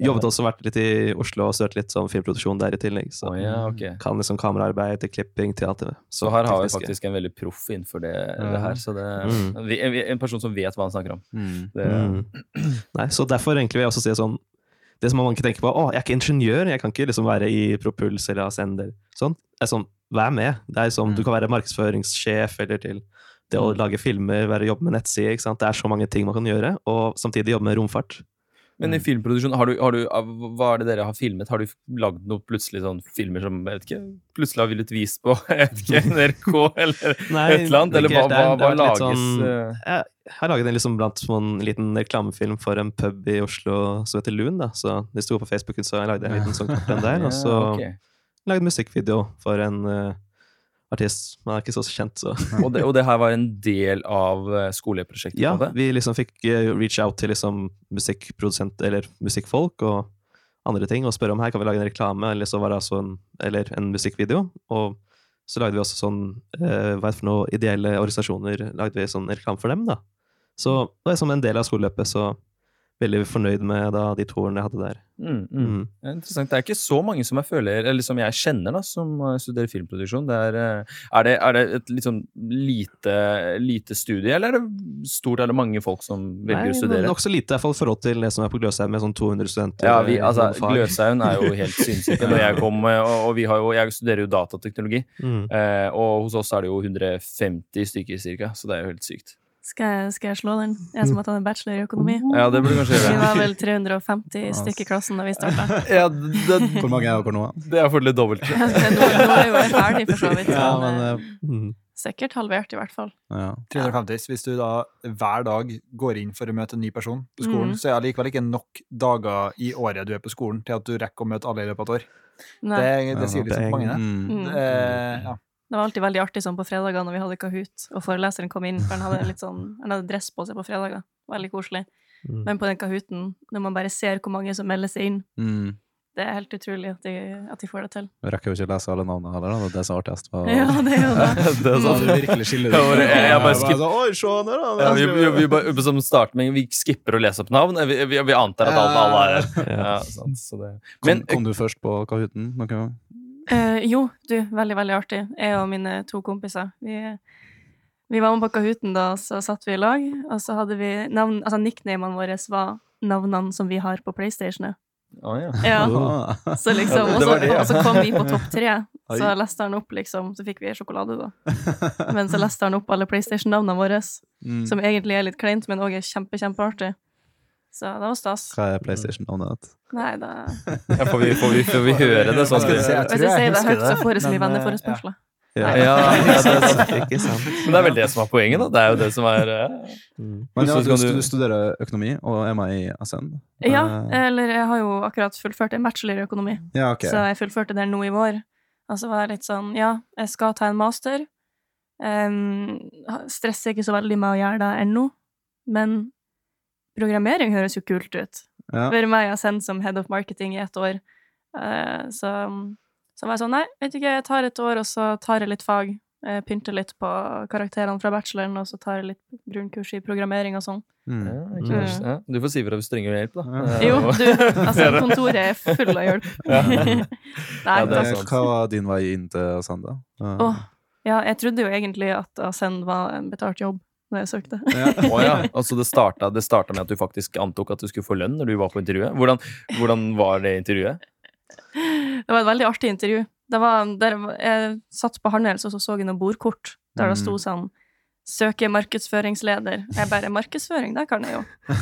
jobbet også, vært litt i Oslo og studert litt sånn filmproduksjon der i tillegg. Så oh, ja, okay. kan liksom kameraarbeid, til klipping, teater. Så her har vi faktisk en veldig proff innenfor det, det her. Så det, Mm. en, en person som vet hva han snakker om. Mm. Det, Mm. Nei, så derfor egentlig vil jeg også si sånn Det som man ikke tenker på Å, jeg er ikke ingeniør, jeg kan ikke liksom være i Propuls eller Ascender. Sånn. Er sånn, Vær med. Det er Mm. Du kan være markedsføringssjef eller til det å lage filmer, være jobbe med nettside. ikke sant? Det er så mange ting man kan gjøre, og samtidig jobbe med romfart. Men i filmproduksjon, har du, har du, hva er det dere har filmet? Har du lagd noe plutselig sånn filmer som jeg vet ikke, plutselig har villet vist på jeg vet ikke, NRK eller Nei, et eller annet? Eller hva. Hva, hva lages sånn- eh, Jeg har laget en liksom blant en liten reklamefilm for en pub i Oslo som heter Lun. da, så Det sto på Facebooken, så jeg lagde en liten sånn kort en der. Og så ja, ok. Lagde musikkvideo for en eh, artist. Man er ikke så kjent, så og, det, og det her var en del av eh, skoleprosjektet? Ja, vi liksom fikk eh, reach out til liksom musikkprodusent eller musikkfolk og andre ting, og spørre om her kan vi lage en reklame, eller så var det altså en, eller en musikkvideo. Og så lagde vi også sånn eh, Hva er det for noe ideelle organisasjoner lagde vi sånn reklame for dem, da. Så det er som en del av skoleløpet, så veldig fornøyd med da, de to årene jeg hadde der. Mm, mm. Mm. Det er Interessant. Det er ikke så mange som jeg føler, eller som jeg kjenner, da, som eh, studerer filmproduksjon. Det er, eh, er, det, er det et sånn lite, lite studie, eller er det stort, er det mange folk som velger å studere? Nokså lite, i hvert fall i forhold til det som er på Gløshaugen med sånn 200 studenter. Ja, vi, altså, noen. Gløshaugen er jo helt sinnssyke. Når jeg kom, eh, og, og vi har jo, jeg studerer jo datateknologi, Mm. eh, og hos oss er det jo 150 stykker cirka, så det er jo helt sykt. Skal, jeg, skal jeg slå den? Jeg som har tatt en bachelor i økonomi. Ja, det burde kanskje gjøre. Vi var vel 350 stykker i klassen da vi starta. Ja, det, Hvor mange er dere nå? det er litt dobbelt. Nå, nå er jo jeg ferdig, for så vidt. Ja, men, men Mm. sikkert halvert, i hvert fall. ja. 350. Hvis du da hver dag går inn for å møte en ny person på skolen, Mm. så er det likevel ikke nok dager i året du er på skolen til at du rekker å møte alle i løpet av et år. Nei, Det, det sier liksom mange, det. Mm. Mm. det. Ja. Det var alltid veldig artig sånn på fredager når vi hadde Kahoot, og foreleseren kom inn, for han hadde litt sånn, han hadde dress på seg på fredager. Veldig koselig. Mm. Men på den Kahooten, når man bare ser hvor mange som melder seg inn, Mm. det er helt utrolig at de, at de får det til. Jeg rekker jo ikke å lese alle navnene heller, da. det er det som er artigst. Ja, det er jo det. det er Så sånn. du virkelig skiller Ja, bare- jeg- jeg bare skip- sånn, Oi, se han der, da! Ja, vi, vi, vi, bare, som starter vi skipper å lese opp navn. Vi, vi, vi antar at alle, alle er her. Ja, sant, så det. Men kom, kom du først på Kahooten noen gang? Eh, jo, du, veldig, veldig artig. Jeg og mine to kompiser. Vi, vi var med på Kahooten da, så satt vi i lag, og så hadde vi navn Altså nicknamene våre var navnene som vi har på PlayStationet. Oh, ja. Ja, så liksom, og så, og så kom vi på topp tre. Så leste han opp, liksom. Så fikk vi sjokolade, da. Men så leste han opp alle PlayStation-navnene våre, Mm. som egentlig er litt kleint, men òg er kjempe, kjempeartig. Så det var stas. Hva er PlayStation-navnet ditt? Nei, da Ja, får, vi, får, vi, får vi høre det sånn? Skal vi jeg Hvis jeg sier det høyt, så får jeg så mye venner for venneforespørsler. Ja. Ja, ja, det er. Ikke sant. Men det er vel det som er poenget, da. Det er jo det som er eh, Mm. Men ja, du, du- studerer økonomi og er med i ASN? Ja, Eh, eller jeg har jo akkurat fullført en bachelor i økonomi. ja, ok. Så jeg fullførte det nå i vår. Og så var jeg litt sånn, ja, jeg skal ta en master. Um, stresser ikke så veldig med å gjøre det ennå, men programmering høres jo kult ut. Ja. For meg i Ascend som head of marketing i ett år. Eh, så, så var jeg sånn, nei, vet ikke, jeg tar et år, og så tar jeg litt fag. eh, Pynter litt på karakterene fra bacheloren, og så tar jeg litt grunnkurs i programmering og sånn. Mm. Ja, ikke ja. Du får si ifra hvis du trenger hjelp, da. Ja. Eh, Jo, du, altså, kontoret er full av hjelp. Ja. Nei, Ja, er Hva var din vei inn til Ascenda? Uh, Oh, ja, jeg trodde jo egentlig at Ascend var en betalt jobb når jeg søkte. ja. Oh, ja. Altså det starta, det starta med at du faktisk antok at du skulle få lønn når du var på intervjuet. Hvordan, hvordan var det intervjuet? Det var et veldig artig intervju. Det var, der jeg satt på Handels, og så så jeg noen bordkort der det Mm. sto sånn Søker markedsføringsleder. Jeg bare Markedsføring, det kan jeg jo.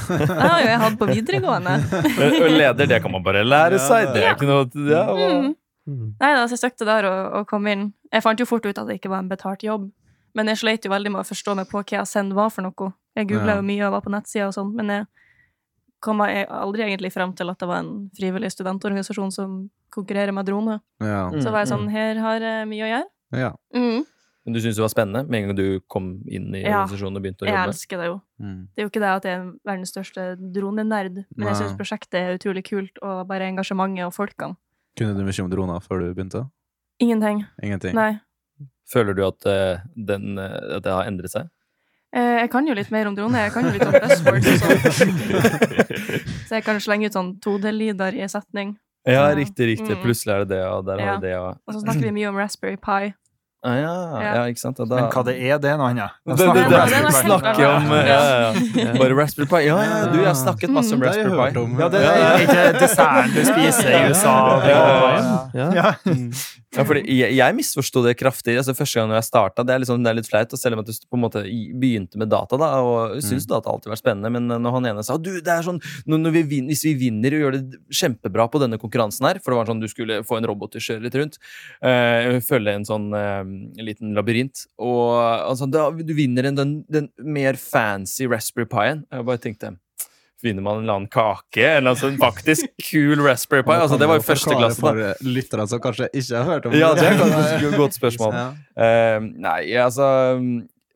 Det har jo jeg hatt på videregående. Og Leder, det kan man bare lære seg. Det er ikke noe ja, det. Mm. Mm. Nei da, så jeg søkte der og, og kom inn. Jeg fant jo fort ut at det ikke var en betalt jobb. Men jeg sleit jo veldig med å forstå meg på hva Ascend var for noe. Jeg googla Ja. jo mye og var på nettsida og sånn, men jeg kom jeg aldri egentlig frem til at det var en frivillig studentorganisasjon som konkurrerer med droner. Ja. Mm. Så var jeg sånn, her har jeg mye å gjøre. ja. Mm. Men du syntes det var spennende med en gang du kom inn i Ja. organisasjonen og begynte å jobbe? Ja, Jeg elsker det jo. Mm. Det er jo ikke det at jeg er verdens største dronenerd, men jeg Nei. syns prosjektet er utrolig kult, og bare engasjementet og folkene. Kunne du mye om droner før du begynte? Ingenting. Ingenting? Nei. Føler du at, eh, den, eh, at det har endret seg? Eh, Jeg kan jo litt mer om droner. Jeg kan jo litt om buzzwords og sånn. Så jeg kan slenge ut sånn 2D-lyder i en setning. Ja, så, riktig, riktig. Mm. Plutselig er det det, og der har Ja. vi det, og Og så snakker vi mye om Raspberry Pi. ah, ja, ja, Ja. ikke sant? Da, Men hva det er, det er noe annet. Det, De snakker om det- det, det noe Raspberry helt snakker om ja, ja, ja. Bare Raspberry Pi. Ja, ja, du, jeg har snakket masse om Mm. Har Raspberry Pie. Pi. om. Ja, det er ikke desserten du spiser i USA. Ja, Ja. Ja. Fordi jeg, jeg misforsto det kraftig altså første gang jeg starta. Det, liksom, det er litt flaut, selv om at du på en måte begynte med data, da, og syns data alltid vært spennende, men når han ene sa du, det er sånn, vi vinner, hvis vi vinner og gjør det kjempebra på denne konkurransen her, for det var sånn du skulle få en robot til å kjøre litt rundt, øh, følge en sånn øh, liten labyrint, og altså, da, du vinner en, den, den mer fancy Raspberry Pien. Jeg bare tenkte Vinner man en eller annen kake? Eller altså en faktisk kul Raspberry Pi? Altså, det var jo første glasset. For lytterne lyttere som kanskje ikke har hørt om det. Ja, det er et godt spørsmål. Ja. Uh, nei, altså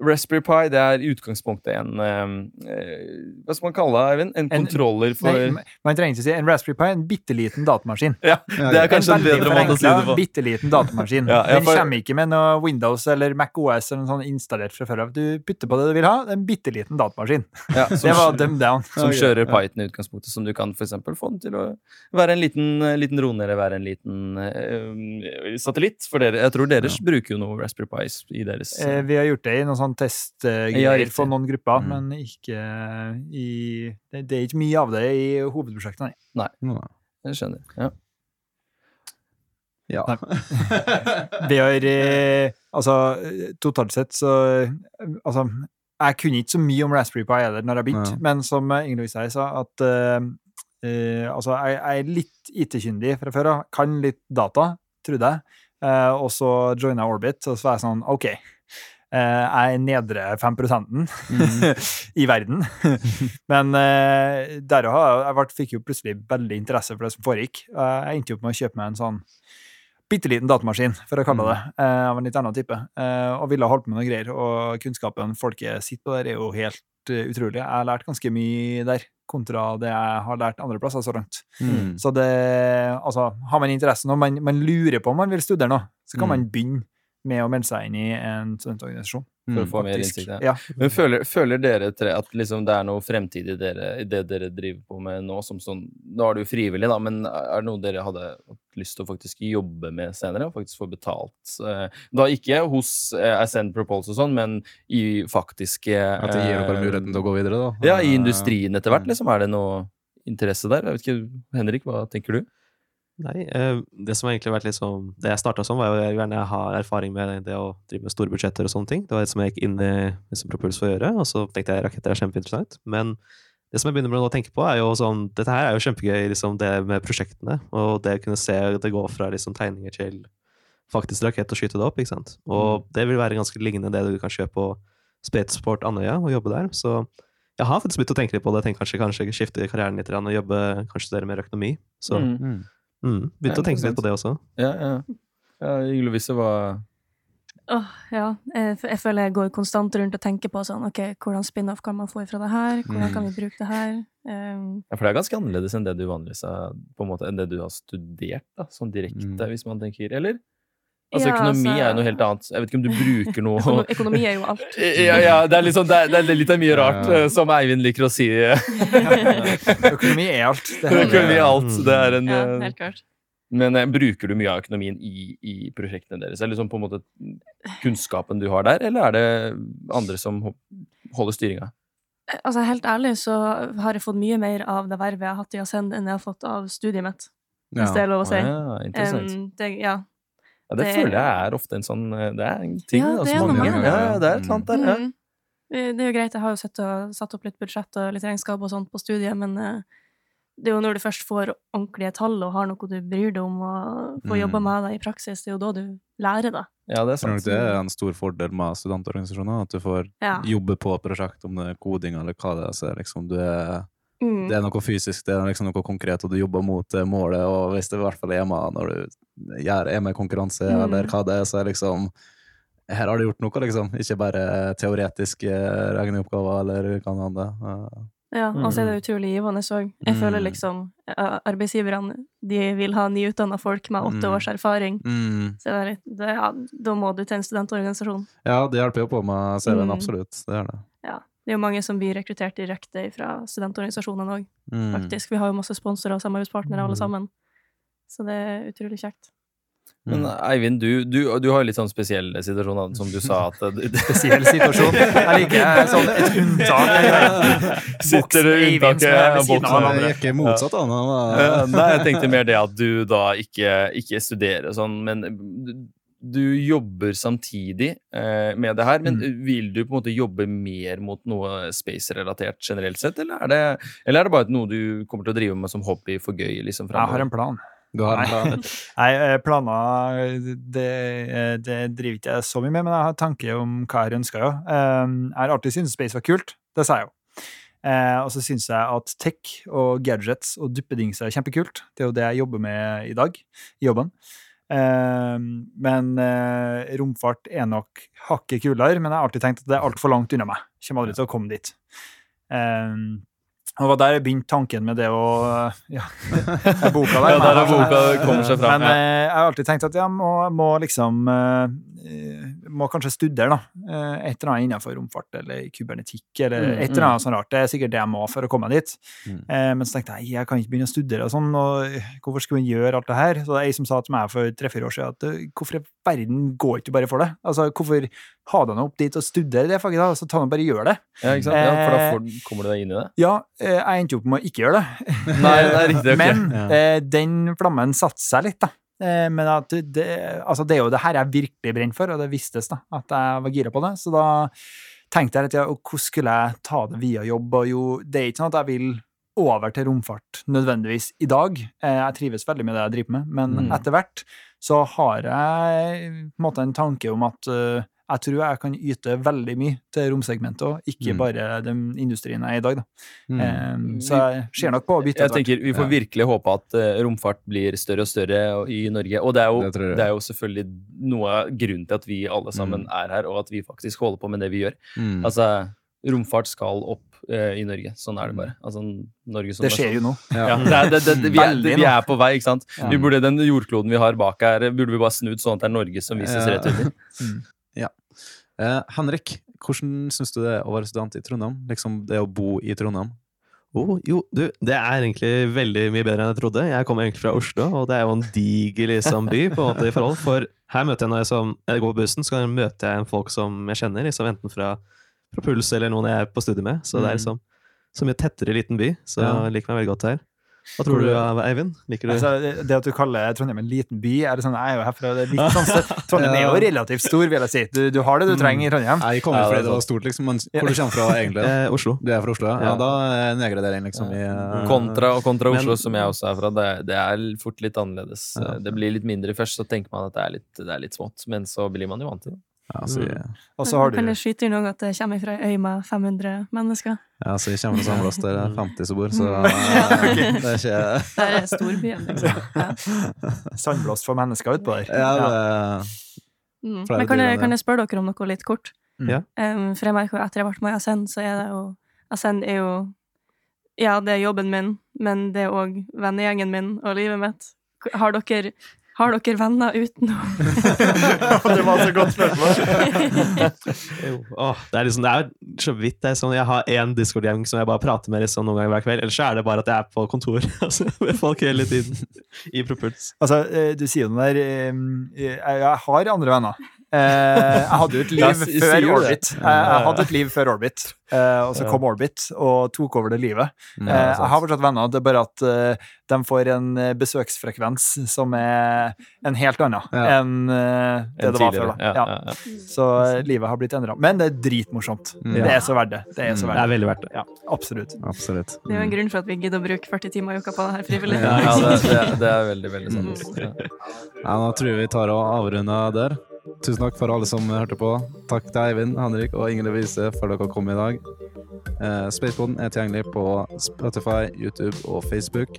Raspberry Pi det er i utgangspunktet en eh, Hva skal man kalle det, Eivind? En En- kontroller for Nei, man trenger ikke si en Raspberry Pi, en bitte liten datamaskin. Ja, det er kanskje en bedre måte å si det på. bitte liten datamaskin. Ja, ja, Den kommer ikke med noe Windows eller MacOS eller noe sånn installert fra før av. Du putter på det du vil ha, er en bitte liten datamaskin. Ja, Det var dumb down. som kjører. Python i utgangspunktet, som du kan for eksempel få den til å være en liten, eh, liten drone eller være en liten eh, satellitt. For dere, jeg tror dere bruker jo noe Raspberry Pis i deres Eh, vi har gjort det i noen sånn testgreier for noen grupper, Mm. men ikke i det, det er ikke mye av det i hovedprosjektet, nei. Nei, Jeg skjønner. Ja. Ja. Vi har eh, Altså, totalt sett så Altså, jeg kunne ikke så mye om Raspberry Pi heller når jeg begynte, Ja. men som Ingrid sa, at uh, uh, Altså, jeg, jeg er litt IT-kyndig fra før av. Kan litt data, trodde jeg. Uh, og så joina Orbit, og så var jeg sånn OK. Eh, er nedre 5 i verden. Men uh, der har jeg, jeg fikk jo plutselig veldig interesse for det som foregikk. Eh, jeg endte opp med å kjøpe meg en sånn bitte liten datamaskin, for å kalle det det, eh, av en litt annen type. eh, og ville holdt på med noe greier. Og kunnskapen folket sitter på der, er jo helt eh, utrolig. Jeg har lært ganske mye der, kontra det jeg har lært andre plasser så langt. Mm. Så det Altså, har man interesse nå, man, man lurer på om man vil studere noe, så kan Mm. man begynne med å melde seg inn i en studentorganisasjon. For å Mm. få mer innsikt. Ja. Men føler, føler dere tre at liksom det er noe fremtid i, dere, i det dere driver på med nå? Som sånn, nå er det jo frivillig, da, men er det noe dere hadde lyst til å faktisk jobbe med senere? Og faktisk få betalt? Eh, Da ikke hos eh, Ascend Propulse og sånn, men i faktiske At det gir dere eh, muligheten til å gå videre, da. Ja, i industrien etter hvert, Mm. liksom. Er det noe interesse der? Jeg vet ikke, Henrik, hva tenker du? Nei, eh, det som har egentlig vært litt sånn Det jeg starta som, var jo jeg gjerne ha erfaring med det å drive med store budsjetter og sånne ting. Det var det som jeg gikk inn i liksom, Propuls for å gjøre, og så tenkte jeg raketter er kjempeinteressant. Men det som jeg begynner med å tenke på, er jo sånn Dette her er jo kjempegøy, liksom, det med prosjektene. Og det å kunne se det gå fra liksom, tegninger til faktisk rakett og skyte det opp, ikke sant. Og det vil være ganske lignende det du kan kjøpe på Spetsport Andøya og jobbe der. Så jeg har faktisk begynt å tenke litt på det. Tenk kanskje, kanskje skifte karrieren litt og jobbe, kanskje studere mer økonomi. Så Mm. Mm. mm, begynte Ja, å tenke litt på det også. Ja, ja. ja Igle Visse var Åh, ja. Jeg, jeg føler jeg går konstant rundt og tenker på sånn, ok, hvordan spin-off kan man få ifra det her? Hvordan kan vi bruke det her? Um, Ja, for det er ganske annerledes enn det du vanligvis har, på en måte, enn det du har studert, da, sånn direkte, Mm. hvis man tenker, eller? Altså, Ja, økonomi altså- er jo noe helt annet. Jeg vet ikke om du bruker noe økonomi er jo alt. Ja, ja, det er, liksom, det er, det er litt av mye rart, Ja. eh, som Eivind liker å si. Økonomi er alt. Det er- Økonomi er alt. Det er en Ja, eh, helt klart. Men eh, bruker du mye av økonomien i, i prosjektene deres? det liksom på en måte kunnskapen du har der, eller er det andre som holder styringa? Altså, helt ærlig så har jeg fått mye mer av det vervet jeg har hatt i Ascend, enn jeg har fått av studiet mitt, hvis det er lov å si. Ja, interessant. Um, det, ja. Ja, det det- føler jeg er ofte en sånn eh, Det er en ting. Ja, det er noe mange, ja, ja, det er et eller annet der. Ja. Mm. Eh, Det er jo greit, jeg har jo sett og, satt opp litt budsjett og litt regnskap og sånt på studiet, men eh, det er jo når du først får ordentlige tall og har noe du bryr deg om og får Mm. jobba med det i praksis, det er jo da du lærer det. Ja, det er sant. det er en stor fordel med studentorganisasjoner, at du får Ja. jobbe på prosjekt, om det er koding eller hva det er. Så liksom du er, Mm. det er noe fysisk, det er liksom noe konkret, og du jobber mot målet. Og hvis det i hvert fall er med når du gjør, er med i konkurranse, Mm. eller hva det er, så er liksom Her har du gjort noe, liksom. Ikke bare teoretiske regneoppgaver eller hva det annet. Ja, og så er det utrolig givende òg. Jeg Mm. føler liksom eh, arbeidsgiverne de vil ha nyutdanna folk med åtte Mm. års erfaring. Mm. Så det er litt, det, ja, da må du til en studentorganisasjon. Ja, det hjelper jo på med CV-en, Mm. absolutt. Det er det. Det er jo mange som blir rekruttert direkte fra studentorganisasjonene òg, Mm. faktisk. Vi har jo masse sponsorer og samarbeidspartnere alle sammen. Så det er utrolig kjekt. Men Mm. Eivind, du, du, du har jo litt sånn spesiell situasjon, som du sa at eh, Spesiell situasjon. Jeg liker sånn et unntak. Sitter det er unntaket boksen? andre. Det gikk motsatt. Han Ja, Nei, jeg tenkte mer det at du da ikke, ikke studerer sånn, men du- jobber samtidig eh, med det her. Men vil du på en måte jobbe mer mot noe space-relatert generelt sett, eller er, det, eller er det bare noe du kommer til å drive med som hobby for gøy? liksom Jeg har en plan. Du har en plan. Nei, eh, planer det, det driver ikke jeg så mye med, men jeg har tanke om hva jeg ønsker, ja. Eh, Jeg har alltid syntes space var kult. Det sa jeg jo. Eh, og så syns jeg at tech og gadgets og duppedingser er kjempekult. Det er jo det jeg jobber med i dag, i jobben. Eh, men eh, romfart er nok hakket kulere, men jeg har alltid tenkt at det er altfor langt unna meg. Kommer aldri til å komme dit. Og det var der jeg begynte tanken med det å Ja, boka der. Ja, der er boka kommer seg fram. Men ja. eh, jeg har alltid tenkt at jeg må, må liksom eh, Må kanskje studere, da. Eh, et eller annet innenfor romfart eller kybernetikk eller Mm, et eller annet sånt rart. Det er sikkert det jeg må for å komme dit. Mm. Eh, men så tenkte jeg jeg kan ikke begynne å studere og sånn, og hvorfor skulle hun gjøre alt det her? Så det er ei som sa til meg for tre-fire år siden at hvorfor i verden går ikke du bare for det? Altså, hvorfor ha deg nå opp dit og studere det faget, da? Så ta nå bare gjør det. Ja, ikke sant? Ja, for da får, kommer du deg inn i det? Ja, jeg endte opp med å ikke gjøre det. Nei, det er riktig. okay. Men Ja. eh, den flammen satte seg litt, da. Eh, men at det, altså det er jo det her jeg virkelig brenner for, og det vistes da, at jeg var gira på det. Så da tenkte jeg litt, ja, hvordan skulle jeg ta det via jobb? Og jo, det er ikke sånn at jeg vil over til romfart nødvendigvis i dag. Eh, jeg trives veldig med det jeg driver med, men Mm. etter hvert så har jeg på en måte en tanke om at eh, jeg tror jeg kan yte veldig mye til romsegmentet òg, ikke Mm. bare den industrien jeg er i dag. Da. Mm. Eh, så jeg ser nok på å bytte Jeg tenker Vi får virkelig håpe at eh, romfart blir større og større i Norge. Og det er jo, Det det er jo selvfølgelig noe av grunnen til at vi alle sammen Mm. er her, og at vi faktisk holder på med det vi gjør. Mm. Altså, romfart skal opp eh, i Norge. Sånn er det bare. Altså, Norge som Det skjer jo nå. Ja. Ja, det det, det, det, vi, er, det, vi er på vei, ikke sant? Ja. Vi burde, Den jordkloden vi har bak her, burde vi bare snudd sånn at det er Norge som vises Ja. rett under. Eh, Henrik, hvordan syns du det er å være student i Trondheim? Liksom det å bo i Trondheim? Oh, jo, du, det er egentlig veldig mye bedre enn jeg trodde. Jeg kommer egentlig fra Oslo, og det er jo en diger liksom, by på en måte i forhold. For her møter jeg når jeg, som, jeg går på bussen, så møter jeg en folk som jeg kjenner, liksom, enten fra, fra Puls eller noen jeg er på studie med. Så det er Mm. liksom så mye tettere liten by. Så jeg liker meg veldig godt her. Hva tror du, Eivind? Liker du Altså, det- det at du kaller Trondheim en liten by, er det sånn, jeg er jo herfra, det er litt sånn. Trondheim er jo relativt stor, vil jeg si. Du, du har det du trenger i Trondheim. Jeg kommer Ja, det fordi det var stort, liksom. Men hvor du kommer fra, egentlig? eh, Oslo? Du er fra Oslo, ja? ja Ja. da er nedgradering, liksom. I, uh... Kontra, og kontra Men- Oslo, som jeg også er fra, det, det er fort litt annerledes. Ja. Det blir litt mindre først, så tenker man at det er litt, det er litt smått, men så blir man jo vant til det. Ja, så, Og så har Kan du jeg skyte inn at det kommer fra ei øy med 500 mennesker? ja, så jeg kommer til å samle oss der 50 som bor, så Mm. eh, det er ikke Der er storbyen, liksom. Ja. sandblåst for mennesker utpå der. Ja, det, Mm. Men kan jeg, kan jeg spørre dere om noe litt kort? Mm. Ja. Um, for jeg merker jo etter jeg ble med i Ascend, så er det jo Ascend er jo Ja, det er jobben min, men det er òg vennegjengen min og livet mitt. Har dere, har dere venner utenom det var så godt spørsmål. oh, Åh, det er liksom, det er så vidt det er sånn, Jeg har én Discord-gjeng som jeg bare prater med liksom noen ganger hver kveld. Ellers så er det bare at jeg er på kontor altså, med folk hele tiden i Propuls. Altså, eh, du sier jo den der eh, Jeg jeg har andre venner. Eh, Jeg hadde jo et liv før? Orbit. Jeg jeg hadde et liv før Orbit, eh, og så kom Orbit og tok over det livet. Mm, Eh, sant. Jeg har fortsatt venner, det er bare at eh, de får en eh, besøksfrekvens som er en helt annen enn eh, det det var før. da. Så eh, livet har blitt endra. Men det er dritmorsomt. Mm. Det er så verdt det. Det er så verdt. Det er veldig verdt det. Ja, absolutt. Absolutt. Det er jo en grunn for at vi gidder å bruke 40 timer i uka på det her frivillig. Ja, det, er veldig, veldig sant. Mm. Ja. Ja, nå tror jeg vi tar og avrunder der. Tusen takk for alle som hørte på. Takk til Eivind, Henrik og Inger Vise for dere kom i dag. Eh, Spaceboden er tilgjengelig på Spotify, YouTube og Facebook.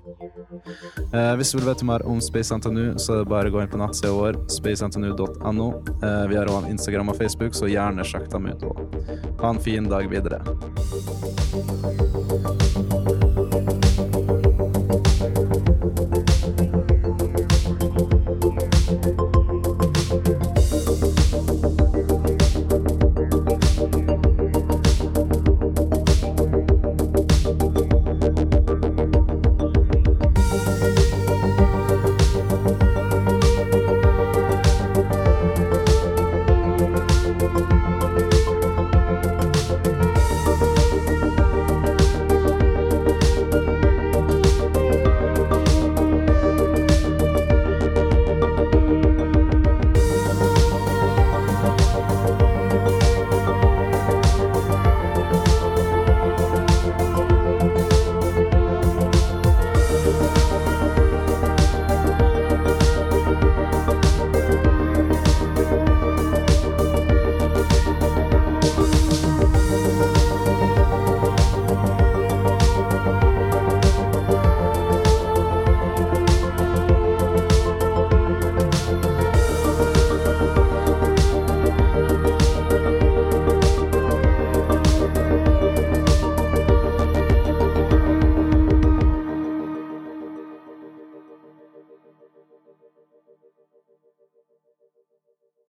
Eh, hvis du vil vite mer om Space NTNU, så er det bare å gå inn på nettsida vår, spacentnu.no. Eh, vi har også Instagram og Facebook, så gjerne sjekk dem ut òg. Ha en fin dag videre.